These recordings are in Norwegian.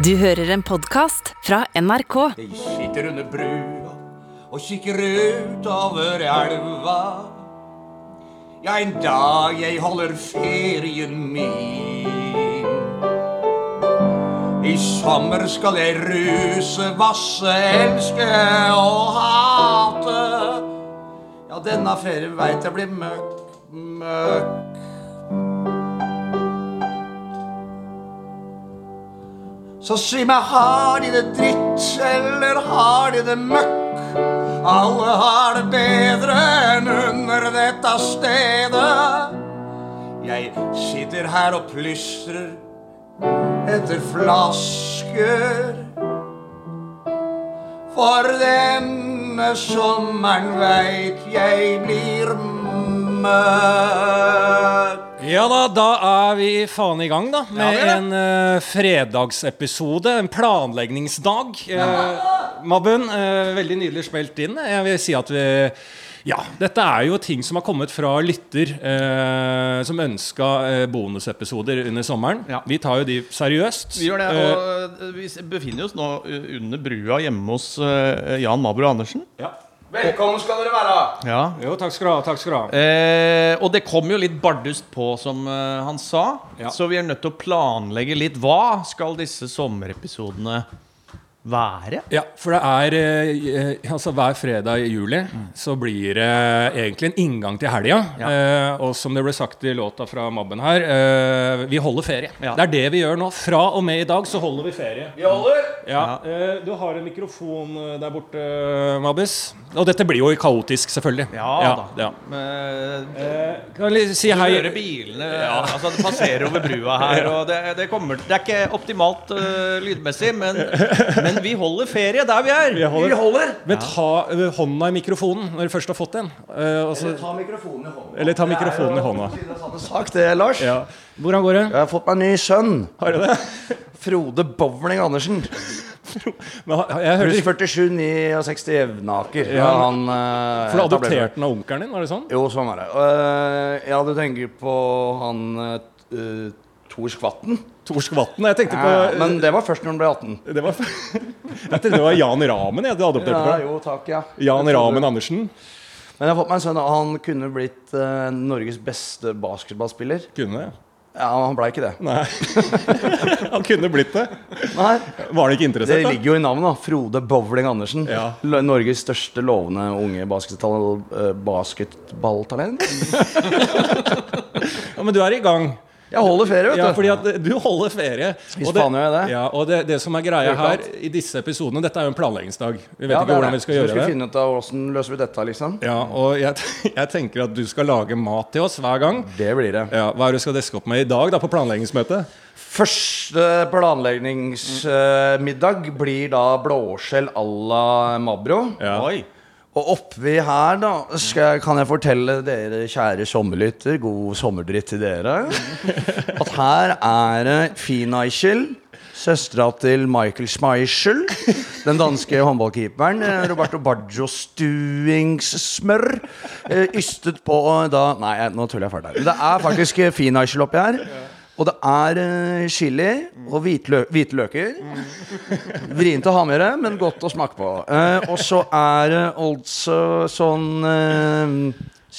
Du hører en podkast fra NRK. Jeg sitter under brua og kikker ut over elva. Ja, en dag jeg holder ferien min. I sommer skal jeg ruse, vasse, elske og hate. Ja, denne ferien veit jeg blir møkk, møkk. Så si meg, har de det dritt, eller har de det møkk? Alle har det bedre enn under dette stedet. Jeg sitter her og plystrer etter flasker. For denne sommeren veit jeg blir møkk. Ja da, da er vi faen i gang, da. Med Ja, en uh, fredagsepisode. En planleggingsdag. Uh, Mabun, uh, veldig nydelig spilt inn. Jeg vil si at vi ja, dette er jo ting som har kommet fra lytter eh, som ønska eh, bonusepisoder under sommeren. Ja. Vi tar jo de seriøst. Vi gjør det, og vi befinner oss nå under brua hjemme hos uh, Jan Mabro Andersen. ja. Velkommen skal dere være. Ja. Jo, takk skal du ha. Takk skal du ha. Eh, og det kom jo litt bardust på, som eh, han sa. Ja. Så vi er nødt til å planlegge litt. Hva skal disse sommerepisodene være? Ja, for det er eh, Altså hver fredag i juli så blir det egentlig en inngang til helga. Ja. Eh, og som det ble sagt i låta fra Mabben her, eh, vi holder ferie. Ja. Det er det vi gjør nå. Fra og med i dag så holder vi ferie. Vi holder. Ja, eh, Du har en mikrofon eh, der borte, Mabbes. Og dette blir jo kaotisk, selvfølgelig. Ja, da. ja. Eh, Eh, kan jeg si hei hører bilene altså Det passerer over brua her. Og det, det, kommer, det er ikke optimalt uh, lydmessig, men, men vi holder ferie der vi er. Vi holder. holder. Men ta eh, hånda i mikrofonen når du først har fått en. Eller og Ta mikrofonen i hånda. Eller ta mikrofonen i hånda. Det er jo samme sak, det, Lars. ja. Hvordan går det? Jeg har fått meg en ny sønn. Har du det? Frode Bowling Andersen. Men jeg hørte Pluss 47, 69 jevnaker. Ja. Ja, han, eh, For du adopterte den av onkelen din? var det sånn? Jo, sånn er det. Uh, ja, du tenker på han uh, Tor Skvatten? Tor Vatn. Jeg tenkte på Ja, men det var først når han ble 18. det var, Jeg tenkte det var Jan Ramen jeg hadde adoptert fra. Ja, jo, takk, ja. Jan Ramen Andersen. Men jeg har fått meg en sønn, og han kunne blitt uh, Norges beste basketballspiller. Kunne det? Ja, han blei ikke det. Nei. Han kunne blitt det. Nei, Var Det ikke Det interessert, da? ligger jo i navnet, da. Frode Bowling Andersen. Ja. Norges største lovende unge basketball, eh, basketballtalent. Ja, men du er i gang. Jeg holder ferie, vet du. Ja, fordi at du holder ferie. Hvis Og det- faen gjør jeg det. Ja, og det, det som er greia her i disse episodene Dette er jo en planleggingsdag. Vi vet Ja, ikke hvordan vi skal Så gjøre det. finne ut av hvordan løser vi dette, liksom. Ja, og jeg, jeg tenker at du skal lage mat til oss hver gang. Det blir det. Ja, Hva er det du skal deske opp med i dag da på planleggingsmøtet? Første planleggingsmiddag blir da blåskjell à la Mabro. Ja. Oi. Og oppi her, da, jeg- kan jeg fortelle dere kjære sommerlytter, god sommerdritt til dere, at her er det Fineichel, søstera til Michael Schmeichel, den danske håndballkeeperen, eh, Roberto Baggio stuingssmør, eh, ystet på da Nei, nå tuller jeg fælt her. Det er faktisk eh, Fineichel oppi her. Og det er eh, chili og hvitlø hvite løker. Vrient å ha med det, men godt å smake på. Eh, og så er det altså sånn eh,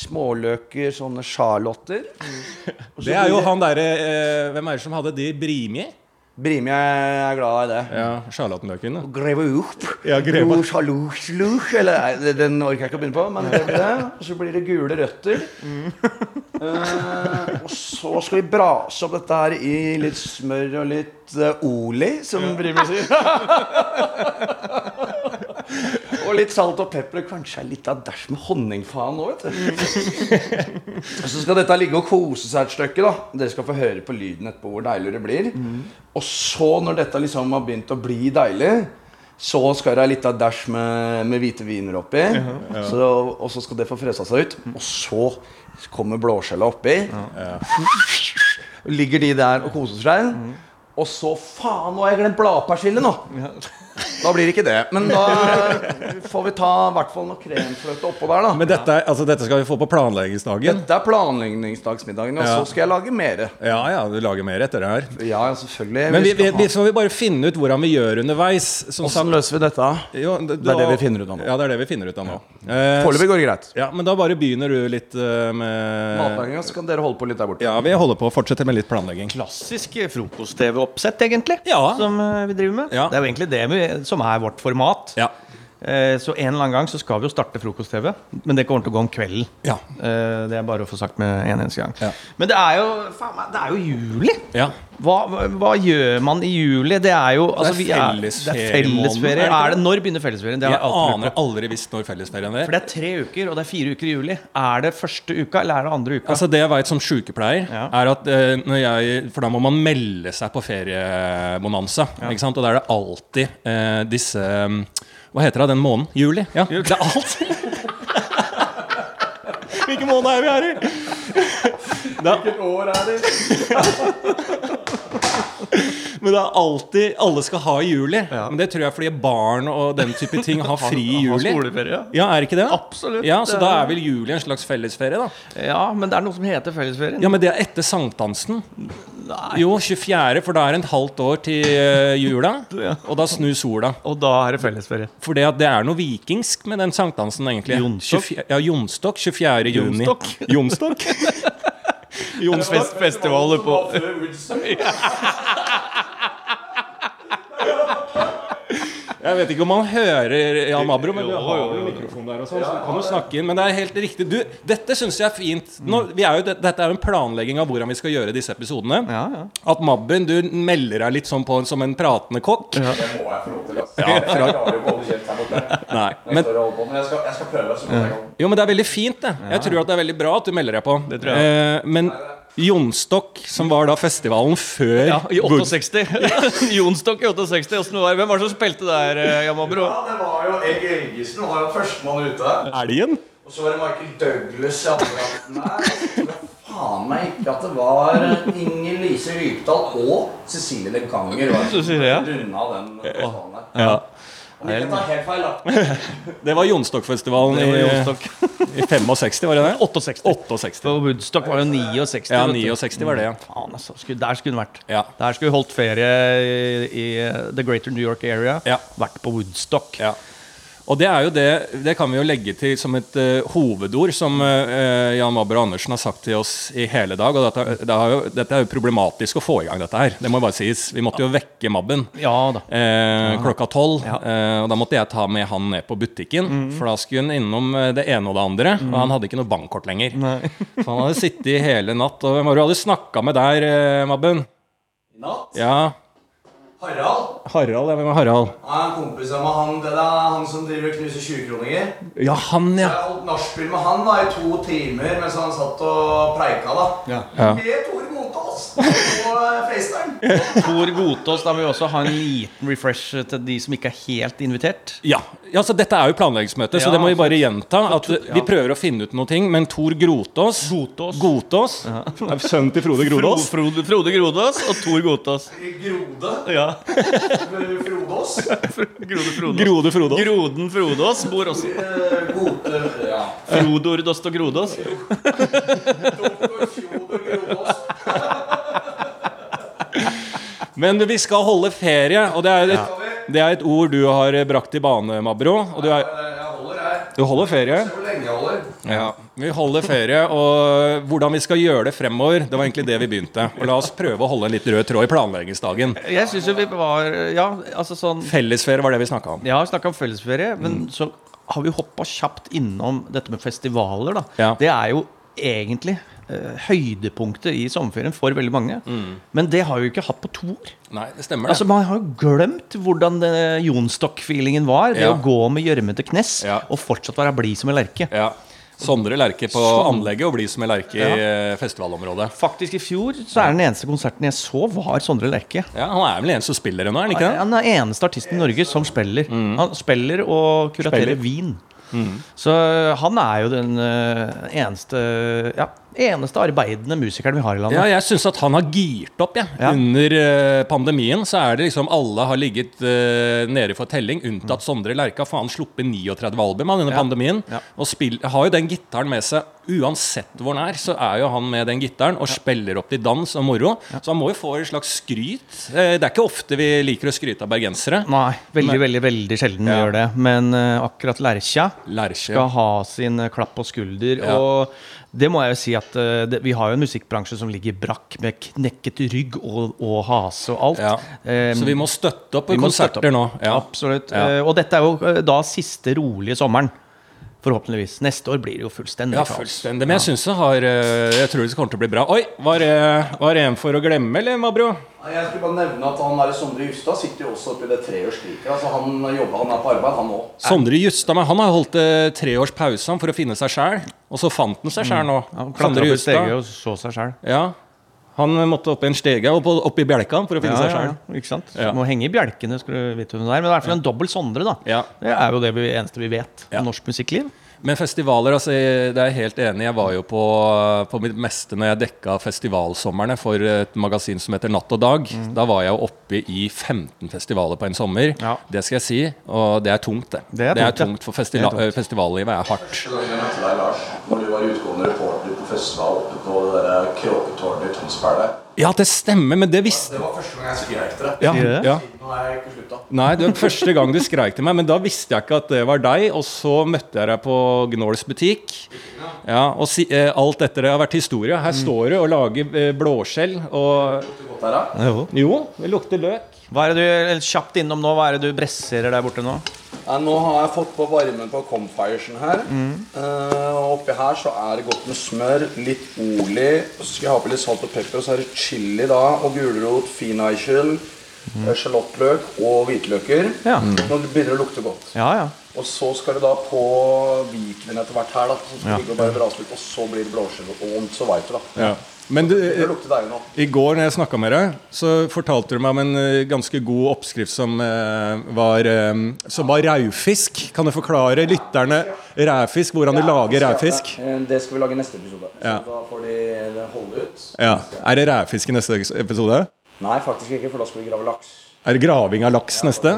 småløker, sånne sjarlotter. Og Det er jo han derre eh, Hvem er det som hadde de Brimi? Brimi er glad i det. Ja, Charlottenløken. da. Greve opp. Ja, greve. Eller den orker jeg ikke å begynne på, men det blir det. Og så blir det gule røtter. Eh, og så skal vi brase opp dette her i litt smør og litt uh, oli, som Brimi sier. og litt salt og pepper. Kanskje litt av dæsj med honningfaen òg, vet du. Og så skal dette ligge og kose seg et stykke. da Dere skal få høre på lyden etterpå hvor deilig det blir. Og så, når dette liksom har begynt å bli deilig, så skal det litt av dæsj med, med hvite viner oppi. Så, og så skal det få fresa seg ut. Og så kommer blåskjellet oppi. Ligger de der og koser seg. Og så faen, nå har jeg glemt bladpersille nå! Da blir det ikke det. Men da får vi ta i hvert fall noe kremfløte oppå der, da. Men dette, er- altså, dette skal vi få på planleggingsdagen. Dette er planleggingsdagsmiddagen, og Ja. så skal jeg lage mer. Ja, ja, du lager mer etter det her. Ja, selvfølgelig. Men vi, vi, skal vi, ha- så må vi bare finne ut hvordan vi gjør underveis. Åssen sånn, løser vi dette? jo, det, Det er det vi finner ut av nå. Ja, det er det vi finner ut av nå. Eh, Foreløpig går det greit. ja, men da bare begynner du litt uh, med Matlaginga, så kan dere holde på litt der borte. Ja, vi holder på å fortsette med litt planlegging. Klassisk frokost-TV-oppsett, egentlig. Ja. Som eh, vi driver med. Ja. Det er jo egentlig det vi, som er vårt format. Ja. Eh, Så en eller annen gang så skal vi jo starte frokost-TV, men det kommer til å gå om kvelden. Ja. Eh, Det er bare å få sagt med en eneste gang. Ja. Men det er jo faen meg, det er jo juli! ja. Hva, hva, gjør man i juli? Det er jo altså, er- Det er fellesferie. er fellesferie. Er det, når begynner fellesferien? Det Jeg aner aldri visst når fellesferien er. For det er tre uker, og det er fire uker i juli. Er det første uka, eller er det andre uka? Altså Det jeg vet som sykepleier, er at eh, når jeg For da må man melde seg på feriebonanza. Og da er det alltid eh, disse Hva heter det den måneden? Juli? Ja, det er alt! Hvilken måned er vi her i? Hvilket år er det? Men det er alltid Alle skal ha i juli. Ja. Men det tror jeg fordi barn og den type ting har fri i juli. skoleferie, ja. Er ikke det? Absolutt. Ja, Så da er- vel juli en slags fellesferie, da? Ja, men det er noe som heter fellesferien. Ja, men det er etter sankthansen. Jo, 24., for da er det et halvt år til eh, jula. Ja. Og da snur sola. Og da er det fellesferie. For det, det er noe vikingsk med den sankthansen, egentlig. Jonstok? Ja, Jonstok. 24. juni. Jonstok? Jonstok? Jonstok. Fest, festivaler på Jeg vet ikke om man hører Jan Mabro, men du har jo, mikrofon der og sånn, så du kan jo snakke inn. Men det er helt riktig. Du, dette syns jeg er fint. Nå, vi er jo, dette er jo en planlegging av hvordan vi skal gjøre disse episodene. Ja, ja. At Mabben, du melder deg litt sånn på som en pratende kokk. Det må jeg få lov til. altså. Ja, Jeg klarer jo ikke å holde kjeft her borte. Nei, men jeg skal, jeg skal prøve så godt jeg kan. Jo, men det er veldig fint, det. Jeg tror at det er veldig bra at du melder deg på. Det tror jeg. Eh, men Jonstokk, som var da festivalen før Ja, I Wood- 68. Jonstok i 68. Var det? Hvem var det som spilte der, Jamabro? Jan Ja, det var jo Egg Elgesen var jo førstemann ute. Elgen? Og så var det Michael Douglas i andre gangen. Faen meg ikke at det var eh, Inger Lise Rypdal og Cecilie Leganger. ja. Runda den festivalen der. Ja. Ikke ta helt feil, da. Det var Jonstokkfestivalen i, i 65, var det det? 68. 68. For Woodstock var jo 69. Ja, 69 var det, ja. Faen, altså. Der skulle hun vært. Ja. Der skulle hun holdt ferie i, i The Greater New York Area. Ja. Vært på Woodstock. Ja. Og det er jo det Det kan vi jo legge til som et uh, hovedord, som uh, Jan og Andersen har sagt til oss i hele dag. Og dette, det har jo, dette er jo problematisk å få i gang dette her. Det må jo bare sies. Vi måtte jo vekke Mabben. Ja da. Eh, klokka tolv. Ja. Og da måtte jeg ta med han ned på butikken. For da skulle han innom det ene og det andre. Og han hadde ikke noe bankkort lenger. Så han hadde sittet i hele natt. Og hvem var det du hadde snakka med der, Mabben? Natt. Ja, Harald. Harald. Ja, hvem var Harald? Er en kompis av meg. Han, det er han som driver og knuser 20-kroninger. Ja, han, Jeg ja. holdt nachspiel med han da i to timer mens han satt og preika. da Ja. Med Tor På FaceTime. Tor Gotaas, da må vi også ha en liten refresh til de som ikke er helt invitert. Ja, ja så Dette er jo planleggingsmøte, så det må vi bare gjenta. At Vi prøver å finne ut noe, ting, men Tor Grotås Gotaas. Ja. er Sønnen til Frode Grodås. Frode, Frode Grodås og Tor Gotaas. Grode. Ja. Frodås. Grode Frodås. Grode Frodås. Groden Frodås bor også. Eh, Gote Ja. Frodor og Grodås. Men vi skal holde ferie, og det er et, det er et ord du har brakt i bane, Mabro. Og du, er, Eh, holder du holder ferie. Se lenge jeg holder. Ja, Vi holder ferie, og hvordan vi skal gjøre det fremover, det var egentlig det vi begynte. Og La oss prøve å holde en litt rød tråd i planleggingsdagen. Jeg synes jo vi var Ja, altså sånn Fellesferie var det vi snakka om. Ja, vi snakka om fellesferie, men så har vi hoppa kjapt innom dette med festivaler. da Ja. Det er jo egentlig eh, høydepunktet i sommerferien for veldig mange. Men det har vi jo ikke hatt på to år. Nei, det stemmer, det. Altså Man har jo glemt hvordan det Jonstock-feelingen var. Det Ja. å gå med gjørmete knes Ja. og fortsatt være blid som en lerke. Ja. Sondre Lerche på Sondre. anlegget og bli som en lerke i eh, festivalområdet. Faktisk i fjor så er den eneste konserten jeg så, var Sondre Lerche. Ja, Han er vel eneste som spiller ennå, er han ikke det? Han er eneste artisten i Norge som spiller. Han spiller og kuraterer Spiller. vin. Så han er jo den eh, eneste Ja, eneste arbeidende musikeren vi har i landet. Ja, jeg syns at han har girt opp, jeg. Ja. Under uh, pandemien så er det liksom alle har ligget uh, nede for telling, unntatt Sondre Lerka. For han sluppet 39 album under Ja. pandemien. Ja. Og spill, har jo den gitaren med seg uansett hvor han er. Så er jo han med den gitaren og spiller opp til dans og moro. Så han må jo få et slags skryt. Uh, det er ikke ofte vi liker å skryte av bergensere. Nei, veldig, Men- veldig veldig sjelden vi gjør det. Men akkurat Lerkja skal ha sin klapp på skulder. Og det må jeg jo si at uh, det, vi har jo en musikkbransje som ligger brakk med knekket rygg og, og hase og alt. Ja. Um, Så vi må støtte opp må konserter nå. Ja. Absolutt. Ja. Uh, og dette er jo uh, da siste rolige sommeren. Forhåpentligvis. Neste år blir det jo fullstendig Ja, fullstendig. Men jeg syns det har eh, Jeg tror det kommer til å bli bra. Oi, var det, var det en for å glemme, eller, Mabro? Jeg skulle bare nevne at han der Sondre Justad sitter jo også oppi det treårs. Altså, han jobber, han er på arbeid, han òg. Sondre Justad men han har holdt eh, tre års pause for å finne seg sjæl. Og så fant han seg sjæl nå. Mm. Han Sondre klatra opp i Justad. steget og så seg selv. Ja. Han måtte opp i en stege og opp i bjelka for å finne Ja, seg sjøl. ja, ikke sant? Ja. Må henge i bjelkene, skulle du vite hvem det er. Men i hvert fall en dobbel Sondre, da. Ja. Det er jo det vi, eneste vi vet Ja. om norsk musikkliv. Men festivaler, altså, det er jeg helt enig. Jeg var jo på, på mitt meste når jeg dekka festivalsommerne for et magasin som heter Natt og Dag. Da var jeg jo oppe i 15 festivaler på en sommer. Mm. Ja. Det skal jeg si. Og det er tungt, det. Det er tungt, er tungt for festivallivet Det er tungt. festivallivet er hardt. Jeg møtte deg, Lars, når du var utgående reporter festival oppe på det kråketårnet i Tønsberg der. Ja, det stemmer, men det visste Det var første gang jeg skrek til deg. ja, det? ja. Nå har jeg ikke slutta. Nei, det var første gang du skreik til meg, men da visste jeg ikke at det var deg. Og så møtte jeg deg på Gnåls butikk. Ja, og si, eh, alt etter det har vært historie. Her står du og lager eh, blåskjell og Lukter Godt her, da. Jo. Jo, det lukter løk. Hva er det du kjapt innom nå? Hva er det du bresserer der borte nå? Ja, nå har jeg fått på varmen på Comfiresen her. Eh, og oppi her så er det godt med smør, litt oli. Så skal jeg ha på litt salt og pepper. Og så er det chili da, og gulrot, finaichel, mm. sjalottløk og hvitløker. Ja. Nå begynner det å lukte godt. Ja, ja. Og så skal det da på hvitvin etter hvert her. da Så skal Ja. det bare litt, Og så blir det blåskjell og ond så veit du, da. Ja. Men du, i går når jeg snakka med deg, så fortalte du meg om en eh, ganske god oppskrift som eh, var, eh, som var raufisk. Kan du forklare lytterne ræfisk, hvordan du lager raufisk? Eh, Det skal vi lage i neste episode. Ja. Så da får de holde ut. Ja. Er det raufisk i neste episode? Nei, faktisk ikke, for da skal vi grave laks. Er det graving av laks neste?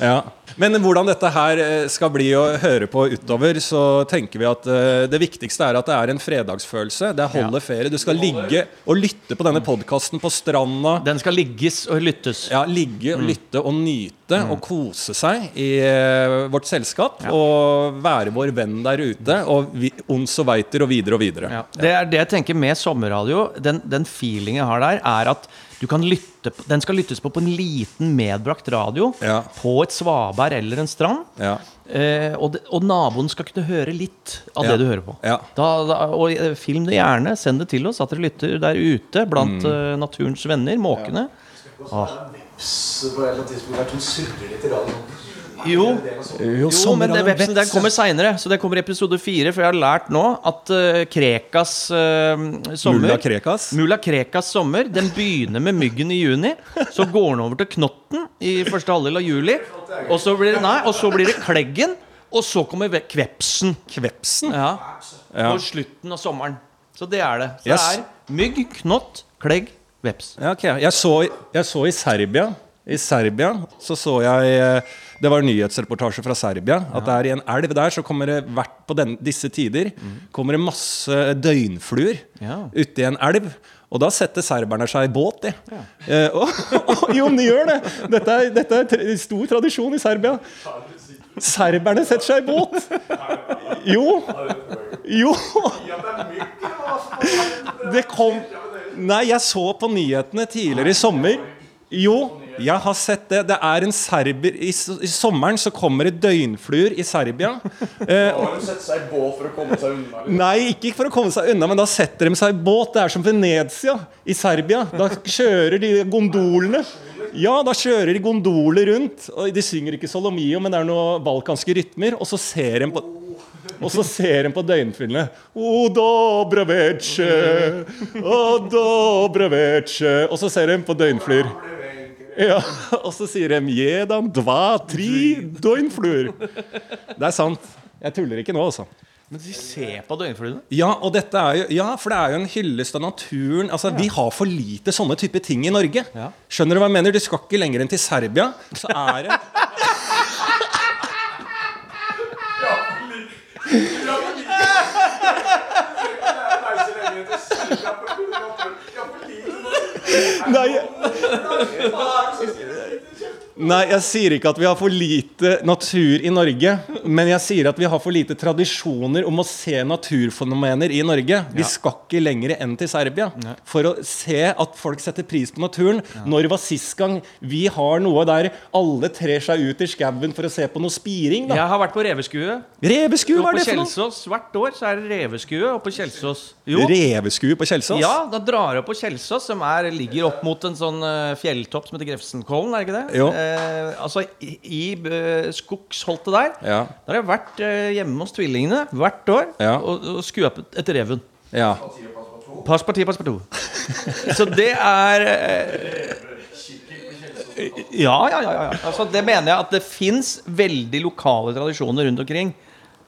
Ja. Men hvordan dette her eh, skal bli å høre på utover, så tenker vi at eh, det viktigste er at det er en fredagsfølelse. Det er holde ferie. Du skal ligge og lytte på denne podkasten på stranda. Den skal ligges og lyttes. Ja, Ligge og lytte og nyte og kose seg i eh, vårt selskap. Og være vår venn der ute. Og vi, ons og veiter og videre og videre. Ja. Det er det jeg tenker med sommerradio. Den, den feelingen jeg har der, er at du kan lytte på, den skal lyttes på på en liten medbrakt radio Ja. på et svaberg eller en strand. Ja. Eh, og, de, og naboen skal kunne høre litt av Ja. det du hører på. Ja. Da, da, og eh, film det gjerne. Send det til oss at dere lytter der ute blant Mm. uh, naturens venner, måkene. Så på et eller annet tidspunkt surrer litt i radioen. Jo, Jo, jo men det vepsen den kommer seinere. Så det kommer i episode fire. For jeg har lært nå at uh, Krekas uh, sommer Mulla Krekas. Mulla Krekas sommer Den begynner med myggen i juni. Så går den over til knotten i første halvdel av juli. Og så blir det, nei, og så blir det kleggen. Og så kommer kvepsen. Kvepsen? Ja, Ja. På slutten av sommeren. Så det er det. Så Yes. det er mygg, knott, klegg, veps. Ja, okay. jeg, så, jeg så i Serbia I Serbia så så jeg eh, Det var en nyhetsreportasje fra Serbia. At det er i en elv der så kommer det hvert på den, disse tider Kommer det masse døgnfluer Ja. uti en elv. Og da setter serberne seg i båt, de. Eh, og, jo, men de gjør det! Dette er, dette er stor tradisjon i Serbia. Serberne setter seg i båt! Jo. Jo. Det kom Nei, jeg så på nyhetene tidligere i sommer. Jo, jeg har sett det. Det er en serber I, i sommeren så kommer det døgnfluer i Serbia. Eh, Har de sett seg i båt for å komme seg unna? eller? Nei, ikke for å komme seg unna, men da setter de seg i båt. Det er som Venezia i Serbia. Da kjører de gondolene. Ja, da kjører de gondoler rundt. Og De synger ikke Solomio, men det er noen balkanske rytmer. Og så ser de på og så ser de på døgnfyllene. O o. Og så ser de på døgnflyer. Ja, Og så sier de 'jedan, dva, tri døgnflur Det er sant. Jeg tuller ikke nå, altså. Men de ser på døgnfluene. Ja, og dette er jo, ja, for det er jo en hyllest av naturen. Altså, Vi har for lite sånne type ting i Norge. Ja. Skjønner du hva jeg mener? Du skal ikke lenger enn til Serbia. Så er det Nei, Nei, jeg sier ikke at vi har for lite natur i Norge. Men jeg sier at vi har for lite tradisjoner om å se naturfenomener i Norge. Vi skal ikke lenger enn til Serbia for å se at folk setter pris på naturen. Når var sist gang vi har noe der alle trer seg ut i skauen for å se på noe spiring? da? Jeg har vært på reveskue. Reveskue, hva er det for noe? Hvert år så er det reveskue oppe på Kjelsås. Jo. Reveskue på Kjelsås? Ja, da drar jeg opp på Kjelsås, som er, ligger opp mot en sånn eh, fjelltopp som heter Grefsenkollen, er det ikke det? Jo. Eh, altså i, i eh, skogsholtet der. Ja. Der har jeg vært eh, hjemme hos tvillingene hvert år Ja. og, og skuet etter reven. ja. Pass parti, pass på. Så det er eh, ja, ja, ja. ja. Altså, det mener jeg at det fins veldig lokale tradisjoner rundt omkring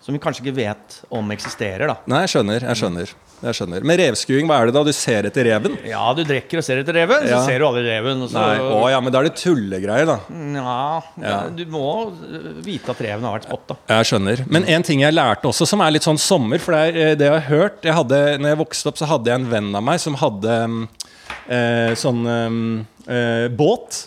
som vi kanskje ikke vet om eksisterer. da Nei, jeg skjønner. jeg skjønner jeg skjønner Med revskuing, hva er det da? Du ser etter reven? Ja, du drikker og ser etter reven, Ja. så ser du aldri reven. Og så, Nei, Å ja, men da er det tullegreier, da. ja, Ja. Du må øh, vite at reven har vært spotta. Jeg skjønner. Men en ting jeg lærte også, som er litt sånn sommer For det er eh, det jeg har hørt jeg hadde, Når jeg vokste opp, så hadde jeg en venn av meg som hadde mm, eh, sånn eh, båt.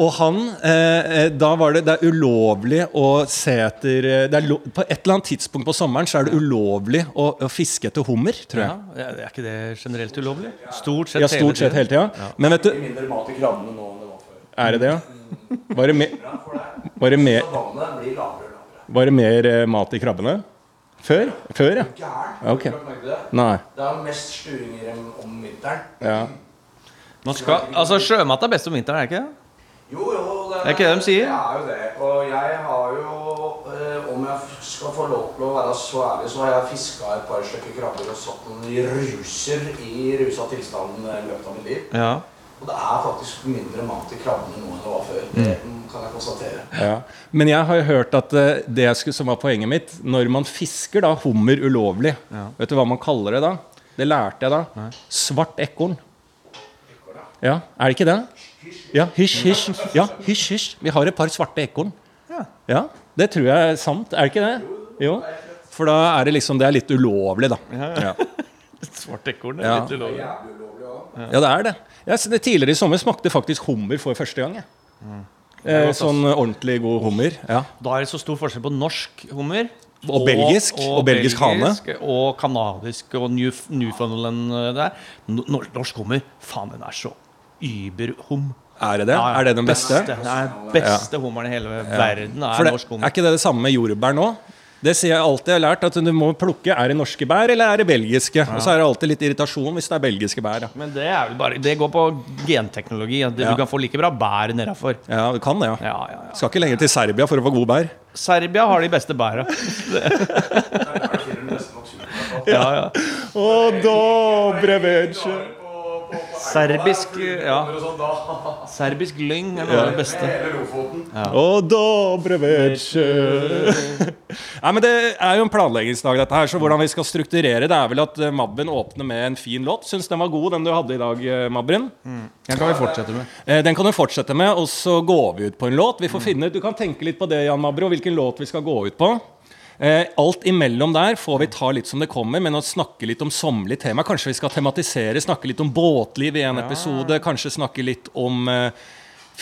Og han eh, eh, Da var det Det er ulovlig å se etter eh, det er lo, På et eller annet tidspunkt på sommeren så er det ulovlig å, å fiske etter hummer, tror jeg. Ja, er ikke det generelt ulovlig? Stort sett Ja, stort sett hele tida. Men vet du Mindre mat i krabbene nå enn det var før. Er det det, ja? Var det, me, var det, me, Vannet blir lavere og lavere. var det mer mat i krabbene? Før? Før, ja. Gæren. Ok. Har du lagt merke til det? Nei. Det er mest sturinger om- vinteren. Ja. Man skal, altså Sjømat er best om vinteren, er det ikke det? Jo, jo, det er ikke det de sier? Det er jo det. Og jeg har jo, eh, om jeg skal få lov til å være så ærlig, så har jeg fiska et par stykker krabber og satt noen i ruser i rusa tilstand i løpet av mitt liv. Ja. Og det er faktisk mindre mat i krabbene nå enn det var før. Det kan jeg konstatere. Ja. Men jeg har jo hørt at eh, det som var poenget mitt Når man fisker da hummer ulovlig, vet du hva man kaller det da? Det lærte jeg da. Svart ekorn. Ja, er det ikke det? Ja, hysj, hysj. Ja, hysj, hysj. Vi har et par svarte ekorn. Ja, Det tror jeg er sant. Er det ikke det? Jo. For da er det liksom Det er litt ulovlig, da. Ja, Svart ekorn Ja. litt ulovlig. ja det er det. Jeg, det tidligere i sommer smakte faktisk hummer for første gang. Jeg. Eh, sånn ordentlig god hummer. Ja. Da er det så stor forskjell på norsk hummer Og belgisk, og belgisk hane. Og kanadisk og Newfoundland eh, der. Norsk hummer, faen, den er så überhum. Er det det? Ja, ja, Er det den beste? Den er beste hummeren i hele verden. Er det, norsk er ikke det det samme med jordbær nå? Det sier jeg alltid jeg har lært, at du må plukke Er det norske bær, eller er det belgiske? Og så er det alltid litt irritasjon hvis det er belgiske bær. Ja, Men det er bare Det går på genteknologi. At Ja. Du kan få like bra bær nedafor. ja du kan det, ja. Ja, ja, ja. Skal ikke lenger til Serbia for å få gode bær. Serbia har de beste bæra. ja, ja. Og dobre večer. Serbisk ja. Serbisk lyng er noe av det beste. Og dobre. Nei, men Det er jo en planleggingsdag, dette her, så hvordan vi skal strukturere det, er vel at eh, Mabben åpner med en fin låt. Syns den var god, den du hadde i dag, eh, Mabben. Den kan vi fortsette med. Eh, Den kan du fortsette med, og så går vi ut på en låt. Vi får finne, Du kan tenke litt på det, Jan Mabro, hvilken låt vi skal gå ut på. Eh, alt imellom der får vi ta litt som det kommer, men å snakke litt om sommerlig tema. Kanskje vi skal tematisere, snakke litt om båtliv i en episode. Kanskje snakke litt om eh,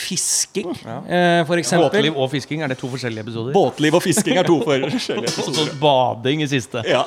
fisking, eh, f.eks. Båtliv og fisking, er det to forskjellige episoder? Båtliv og fisking er to forskjellige Og så episoder. bading i siste. Ja.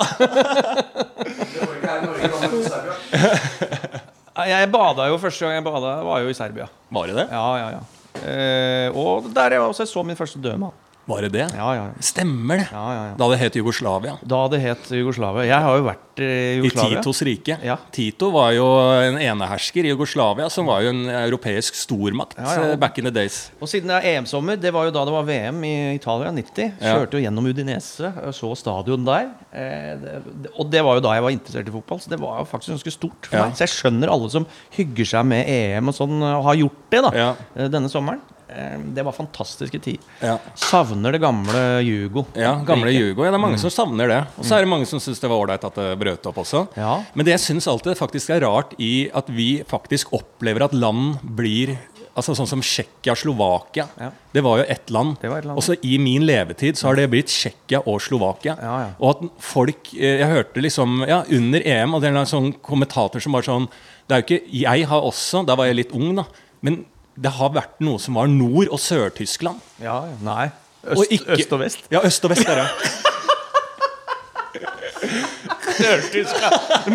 Ja, Jeg bada jo første gang jeg bada, var jo i Serbia. Var det det? Ja, ja, ja. Eh, og der jeg også så min første døde mann. Var det det? Ja, ja. Stemmer det. ja. Da det het Jugoslavia. Da det het Jugoslavia. Jeg har jo vært i Jugoslavia. I Titos rike. Ja. Tito var jo en enehersker i Jugoslavia, som var jo en europeisk stormakt back in the days. Og siden det er EM-sommer, det var jo da det var VM i Italia, 90. Ja. Kjørte jo gjennom Udinese, så stadion der. Eh, og det var jo da jeg var interessert i fotball, så det var jo faktisk ganske stort for meg. Så jeg skjønner alle som hygger seg med EM og sånn, og har gjort det da eh, denne sommeren. Eh, Det var fantastiske tid. Ja. Savner det gamle Jugo. Ja, gamle Jugo. Ja, det er mange som savner det. Og så er det mange som syns det var ålreit at det brøt opp også. Ja. Men det jeg syns alltid faktisk er rart i at vi faktisk opplever at land blir Altså Sånn som Tsjekkia, Slovakia. Ja. Det var jo ett land. Det var et land. Og så i min levetid så har det blitt Tsjekkia og Slovakia. Ja, ja. Og at folk eh, Jeg hørte liksom Ja, under EM, og det er en sånn kommentator som var sånn Det er jo ikke Jeg har også Da var jeg litt ung, da. Men det har vært noe som var Nord- og Sør-Tyskland. Ja, ja. Nei. Og Øst, ikke- øst og vest. Ja, øst og vest er det.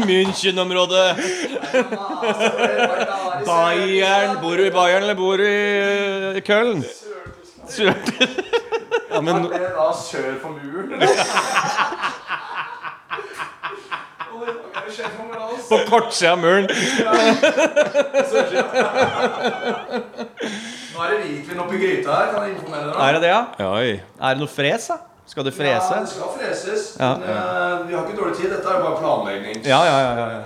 München-området. Bayern. Bor du i Bayern, eller bor du i Köln? Ja, men Det da sør for muren? På kortsida av muren. Nå er det hvitvin oppi gryta her, kan jeg informere deg. Er det det, ja? Oi. Er det noe fres, da? Skal du Ja, frese? det skal freses. Ja. Men uh, vi har ikke dårlig tid. Dette er bare planlegging. Ja, ja, ja. ja, ja.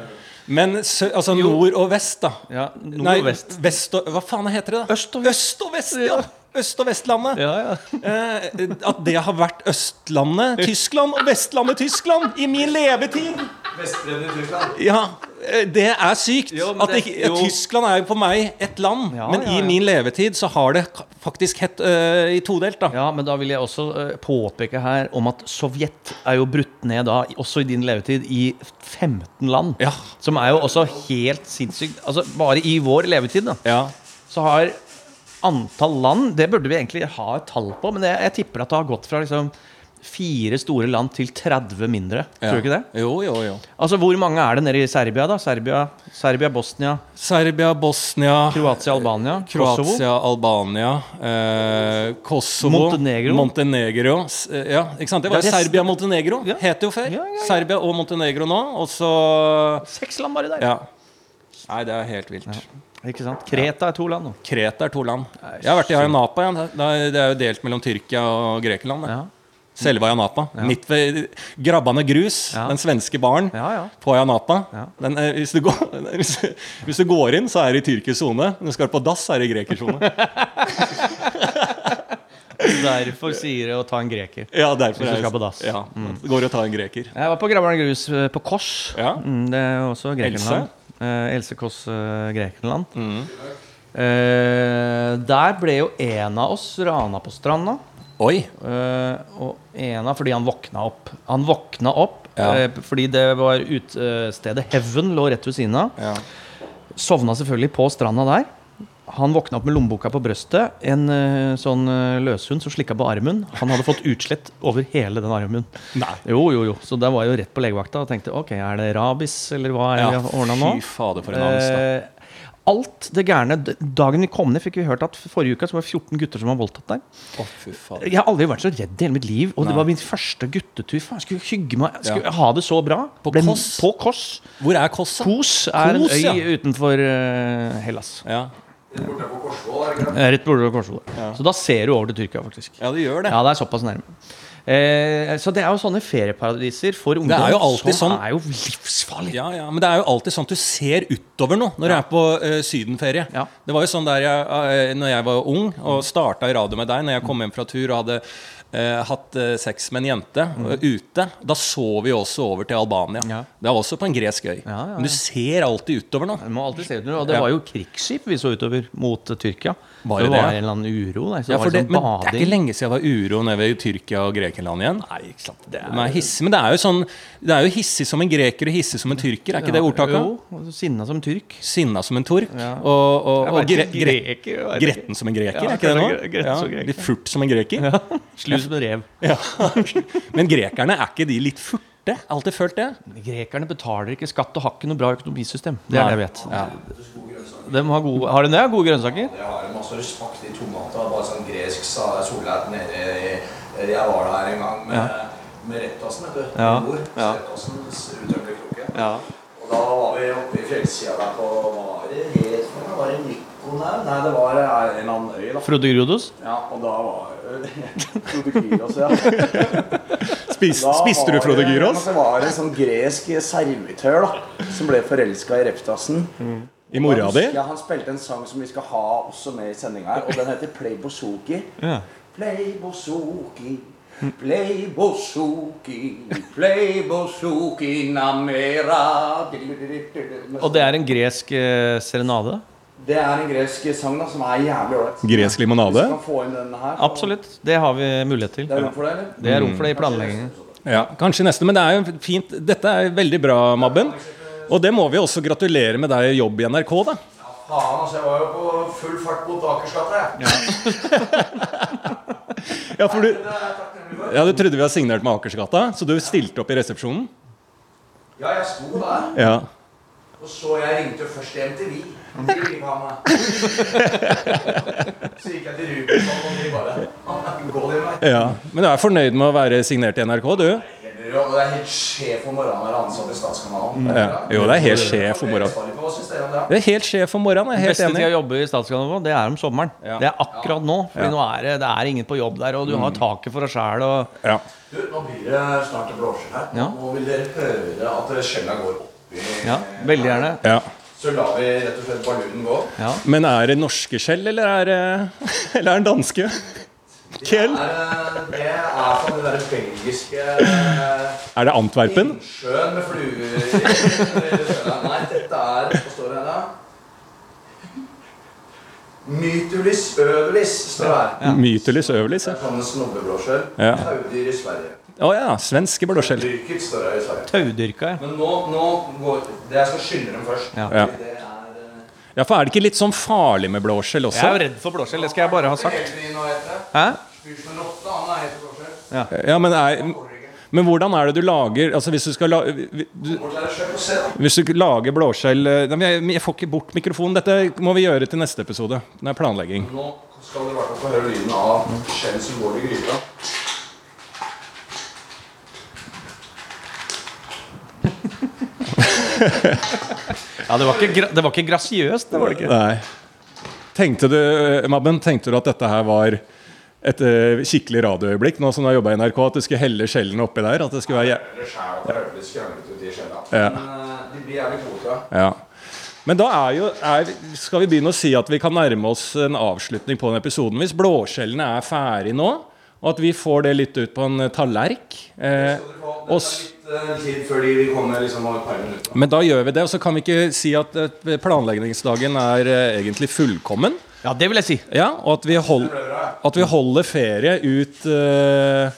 Men sø, altså nord og vest, da? ja nord Nei, og vest. vest og, Hva faen heter det? da? Øst og vest. Øst og vest, ja! Øst- og Vestlandet. Ja, ja. Eh, at det har vært Østlandet Tyskland og Vestlandet Tyskland i min levetid! Vestbredden i Tyskland. Ja, eh, det er sykt. Jo, det, det- ikke- jo. Tyskland er jo for meg et land. Ja, men ja, i ja. min levetid så har det faktisk hett uh, i todelt, da. Ja, men da vil jeg også uh, påpeke her om at Sovjet er jo brutt ned da, også i din levetid, i 15 land. Ja. Som er jo også helt sinnssykt. Altså, bare i vår levetid, da, Ja. så har antall land Det burde vi egentlig ha et tall på, men jeg, jeg tipper at det har gått fra liksom fire store land til 30 mindre. Tror du ikke det? Jo, jo, jo. Altså, Hvor mange er det nede i Serbia, da? Serbia, Serbia Bosnia, Serbia, Bosnia, Kroatia, Albania, Kosovo? Kroatia, Albania, eh, Kosovo Montenegro. Montenegro. Eh, Ja, ikke sant? Det var Ja, Serbia-Montenegro. Ja. Het det jo før. Ja, ja, ja. Serbia og Montenegro nå. Og så Seks land bare der. Ja. Nei, det er helt vilt. Ikke sant? Kreta er to land nå. Kreta er to land. Jeg har vært i Napa Ja. Det er- er jo delt mellom Tyrkia og Grekeland. det. Ja. Selve Ayanapa. Midt ved Grabbane grus, Ja. den svenske baren Ja, ja. på Ayanapa. Ja. Den, eh, hvis, hvis, hvis du går inn, så er det i tyrkisk sone. Når du skal på dass, er det i grekersk sone. Derfor sier det å ta en greker. Ja, derfor Hvis du skal på dass. Ja, det går å ta en greker. Jeg var på Grabbane grus eh, på Kors. Ja. Mm, det er også Grekenland. Eh, Else Kåss eh, Grekenland. Mm. Eh, der ble jo en av oss rana på stranda. Oi. Uh, og en av fordi han våkna opp. Han våkna opp Ja. uh, fordi det var utestedet Heaven lå rett ved siden av. Ja. Sovna selvfølgelig på stranda der. Han våkna opp med lommeboka på brøstet. En uh, sånn uh, løshund som slikka på armen. Han hadde fått utslett over hele den armen. Nei. Jo, jo, jo. Så da var jeg jo rett på legevakta og tenkte ok, er det rabies, eller hva er det Ja, ordna nå? fy fader, for en angst. da. Alt det gærne Dagen vi kom ned, fikk vi hørt at forrige uke så var det 14 gutter som var voldtatt der. Fader. Jeg har aldri vært så redd i hele mitt liv. Og Nei. det var min første guttetur. Faen, skulle hygge meg. Skulle Ja. ha det så bra. På Ble- Kos. På Kos. Hvor er Kos? da? Kos er Kos, en ja. øy utenfor uh, Hellas. Ja. Borte på Korsvoll? Eh, Rett borte ved Korsvoll. Så da ser du over til Tyrkia, faktisk. ja, det gjør det. Ja, det er såpass nærme. Eh, så det er jo sånne ferieparadiser for ungdom er jo alltid som sånn- er jo livsfarlig. Ja, ja, Men det er jo alltid sånn at du ser utover nå når du er på uh, sydenferie. Ja. Det var jo sånn der jeg, uh, Når jeg var ung og starta i radio med deg, når jeg kom hjem fra tur og hadde Uh, hatt uh, sex med en jente eh, ute, da så vi også over til Albania. Mm. Ja. Det er også på en gresk øy. Ja, ja, ja. Men du ser alltid utover nå. Alltid se utover, og det Ja. var jo krigsskip vi så utover mot Tyrkia. Var det det var en eller annen uro. der. Ja, det for det, men men det er ikke lenge siden det var uro nede ved Tyrkia og Grekenland igjen. Nei, ikke sant. Det er hissige, men det er jo sånn Det er jo hissig som en greker og hissig som en tyrker. Er ikke det ordtaket? Jo, sinna som tyrk. Sinna som en tork. Ja. Og, og, og gre, gre, greker, gretten som en greker, Ja, er ikke det nå? Litt furt som en greker. Slu som en rev. Ja. Men grekerne, er ikke de litt furte? det. Alltid følt det. Grekerne betaler ikke skatt og har ikke noe bra økonomisystem. Det er det jeg vet. Ja. De har, gode, har de det? Gode grønnsaker? Ja, det har masse respekt i tomater. Bare sånn gresk solhatt nede i Jeg var der en gang med, med Rettasen, vet du. Ja. Ja. Rettasens. Ja. Og da var vi oppe i fjellsida der på Var det Resvang? Var det Mykonos? Nei, det var eh, en eller annen øy, da. Frode Grodos? Ja, og da var Krodekyros, ja. Spist, spiste du Frode Gyros? Det var en sånn gresk servitør da som ble forelska i Reptasen. I mora di? Ja, han spilte en sang som vi skal ha også med i sendinga her, og den heter Play Bozuki. Ja. Play Bozuki, play Bozuki, play Bozuki namera Og det er en gresk eh, serenade? Det er en gresk sang da, som er jævlig ålreit. Gresk limonade? Her. Absolutt. Det har vi mulighet til. Det er rom for det, eller? Det er rom for det i planleggingen. Ja, kanskje neste, men det er jo fint. Dette er veldig bra, Mabben. Og det må vi også gratulere med deg i jobb i NRK, da. Ja, Faen, altså. Jeg var jo på full fart mot Akersgata, jeg. Ja, for du, ja, du trodde vi hadde signert med Akersgata, så du stilte opp i resepsjonen? Ja, jeg sto der. Ja. Og så jeg ringte først hjem til Vi. Så gikk jeg til Rubicon, og de bare Gå din vei. ja. Men du er fornøyd med å være signert i NRK, du? Og det er helt sjef om morgenen å være ansatt i Statskanalen. Ja. Jo, det er helt sjef om morgenen. Det? Er helt sjef om morgenen. Jeg er Beste helt tid å jobbe i Statskanalen det er om sommeren. Ja. Det er akkurat nå. For Ja. nå er det, det er ingen på jobb der, og du har taket for deg sjæl. Og Ja. Du, nå blir det snart et blåskjell her. Ja. Nå vil dere høre at skjella går oppi. ja, veldig gjerne. ja. Så lar vi rett og slett ballonen gå. Ja. Men er det norske skjell, eller er det, eller er det danske? Kjell? Det er, er det derre belgiske eh, Er det Antwerpen? Sjøen med fluer i Nei, dette er Hva står det her, da? Mytulis øvelis står det her. Mytulis, øvelis, ja. Det er sånn snobbeblåskjell. Ja. Taudyr i Sverige. Å ja. Svenske blåskjell. Taudyrka, ja. Men nå, nå går det Jeg skal skynde dem først. Ja. Ja. Det er eh, Ja, for er det ikke litt sånn farlig med blåskjell Jeg er jo redd for blåskjell, det skal jeg bare ha sagt. Hæ? Blåskjell. Ja, men, er, men hvordan er det du lager Altså hvis du skal la, du. Hvis du lager blåskjell eh, Nei, jeg, jeg får ikke bort mikrofonen. Dette må vi gjøre til neste episode. Det er planlegging. Nå skal dere i hvert fall få høre lyden av skjell som går i gryta. Ja, det var ikke, det var ikke grasiøst, det var det ikke. Nei. Tenkte du, eh, Mabben, tenkte du at dette her var et uh, skikkelig radioøyeblikk, nå som har jobba i NRK, at du skulle helle skjellene oppi der? At det skulle være. Ja. Eh, de blir jævlig gode. Men da er jo, er, skal vi begynne å si at vi kan nærme oss en avslutning på den episoden. Hvis blåskjellene er ferdig nå, og at vi får det litt ut på en eh, tallerk eh, og liksom minutter. Men da gjør vi det, og så kan vi ikke si at planleggingsdagen er egentlig fullkommen. Ja, det vil jeg si. Ja, og at vi, hold, at vi holder ferie ut, uh,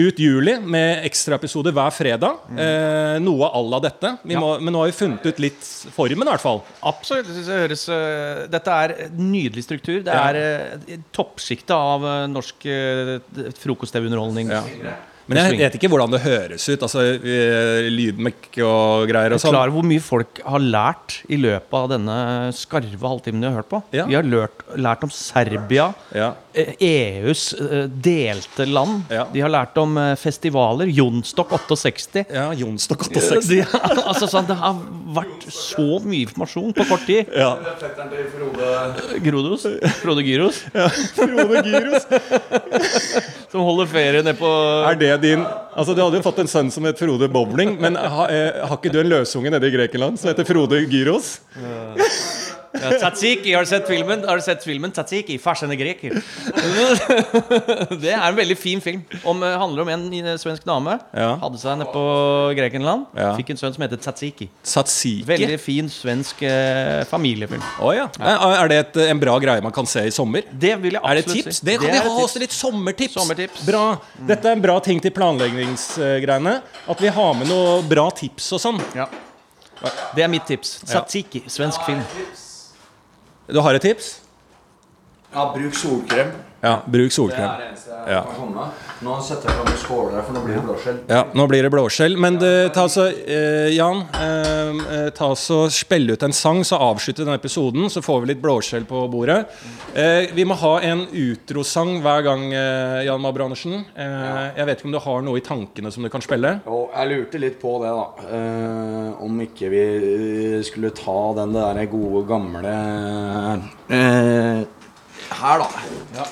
ut juli med ekstraepisoder hver fredag. Eh, noe à la dette. Vi Ja. må, men nå har vi funnet ut litt formen, i hvert fall. Absolutt. Det høres uh, Dette er nydelig struktur. Det er uh, toppsjiktet av norsk uh, frokost-TV-underholdning. Ja. Men jeg vet ikke hvordan det høres ut. Altså eh, Lydmekk og greier og sånn. Klar hvor mye folk har lært i løpet av denne skarve halvtimen de har hørt på. Ja. Vi har lært, lært om Serbia, Ja. eh, EUs eh, delte land. Ja. De har lært om festivaler. Jonstokk 68. ja, Jonstok 68. De, altså, sånn, det har vært så mye informasjon på kort tid. Ja. Fetteren til Frode Grodos. Frode Gyros. Frode Gyros. Som holder ferie nede på Er det din Altså Du hadde jo fått en sønn som het Frode Bowling, men ha, eh, har ikke du en løsunge nede i Grekenland som heter Frode Gyros? Ja, Tzatziki, har du sett filmen? Har du sett filmen Tzatziki, farsene greker? det er en veldig fin film. Om, eh, handler om en eh, svensk dame. Ja. Hadde seg nede på Grekenland. Ja. Fikk en sønn som heter Tzatziki. Satsiki. Veldig fin svensk eh, familiefilm. Oh, ja. Er er det et, en bra greie man kan se i sommer? Det vil jeg Er det absolutt tips? si. Det kan vi ha også litt sommertips. Sommertips. Bra. Dette er en bra ting til planleggingsgreiene. At vi har med noe bra tips og sånn. Ja. Det er mitt tips. Tzatziki, svensk film. Du har et tips? Ja, bruk solkrem. Ja, bruk solkrem. Det er det eneste jeg Ja. kan komme. Nå setter jeg fram noen skåler her, for nå blir det blåskjell. Ja, nå blir det blåskjell. Men det, ta så, eh, Jan, eh, eh, ta så spille ut en sang, så avslutter denne episoden. Så får vi litt blåskjell på bordet. Eh, vi må ha en utrosang hver gang, eh, Jan Mabro Andersen. Eh, jeg vet ikke om du har noe i tankene som du kan spille? Jo, jeg lurte litt på det, da. Eh, om ikke vi skulle ta den der gode, gamle eh, Her, da.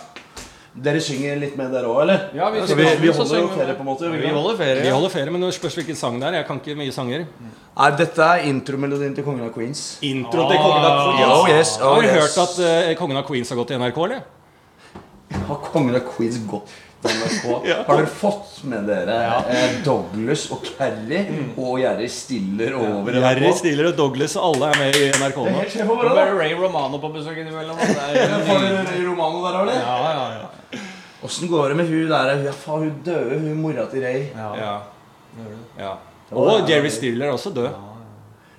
Dere synger litt med dere òg, eller? Ja, vi vi, vi holder jo ferie, på en måte. vi Vi holder ferie. Vi holder ferie, men det spørs hvilken sang det er. Jeg kan ikke mye sanger. Nei, dette er intromelodien til Kongen av Queens. Intro til Kongen av Queens. Oh, yes, oh, Har du yes. hørt at uh, Kongen av Queens har gått i NRK, eller? Har Kongen av Queens gått NRK? Har dere fått med dere eh, Douglas og Carrie og Jerry Stiller over Jerry Stiller og Douglas og alle er med i NRK Det er nå. det. er Ray Romano på besøk innimellom. dere Romano der, eller? ja, ja, ja. Åssen går det med hun der? Ja, faen, hun døde, hun mora til Ray. Ja. Ja. Og Jerry Stiller er også død.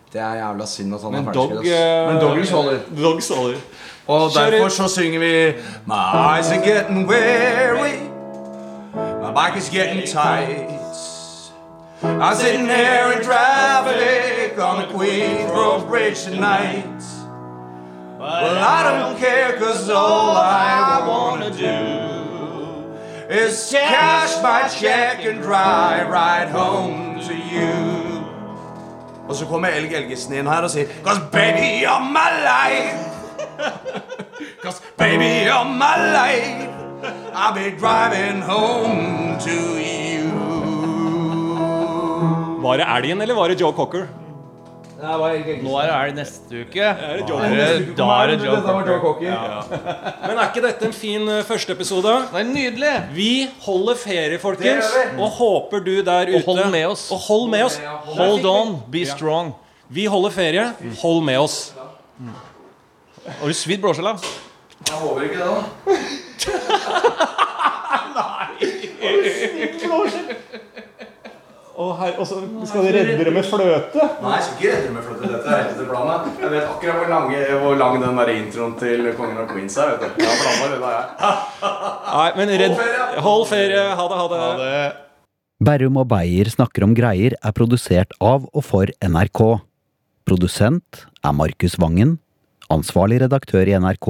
Det er jævla synd at han Men er ferdig. ass. Men Douglas holder. Dog holder. Og derfor så synger vi My eyes are getting weary Back is getting tight. I'm sitting here in traffic On the Queensboro Bridge tonight. Well, I don't care Cause all I wanna do Is cash my check and drive right home to you. Og så kommer Elg Elgesen inn her og sier Cause baby, you're my life. Cause baby, you're my life I'll be driving home to you Var det elgen, eller var det Joe Cocker? Nå er det elg neste uke. Er det Joe Da er det- Da er det Joe Cocker. Men er ikke dette en fin uh, første episode? Det er nydelig. Vi holder ferie, folkens. Og håper du der ute Og hold med oss. Og hold med oss. Hold on, be strong. Vi holder ferie. Hold med oss. Har du svidd blåskjella? Jeg håper ikke det da Og så skal de redde dere med fløte. Nei, jeg skal ikke redde med fløte Dette er etter planen Jeg vet akkurat hvor, lange, hvor lang den der introen til Kongen av Queens er vet du. Jeg har planen det jeg Nei, men redd Hold ferie. Ha det, ha det. Berrum og Beyer snakker om greier er produsert av og for NRK. Produsent er Markus Vangen. Ansvarlig redaktør i NRK,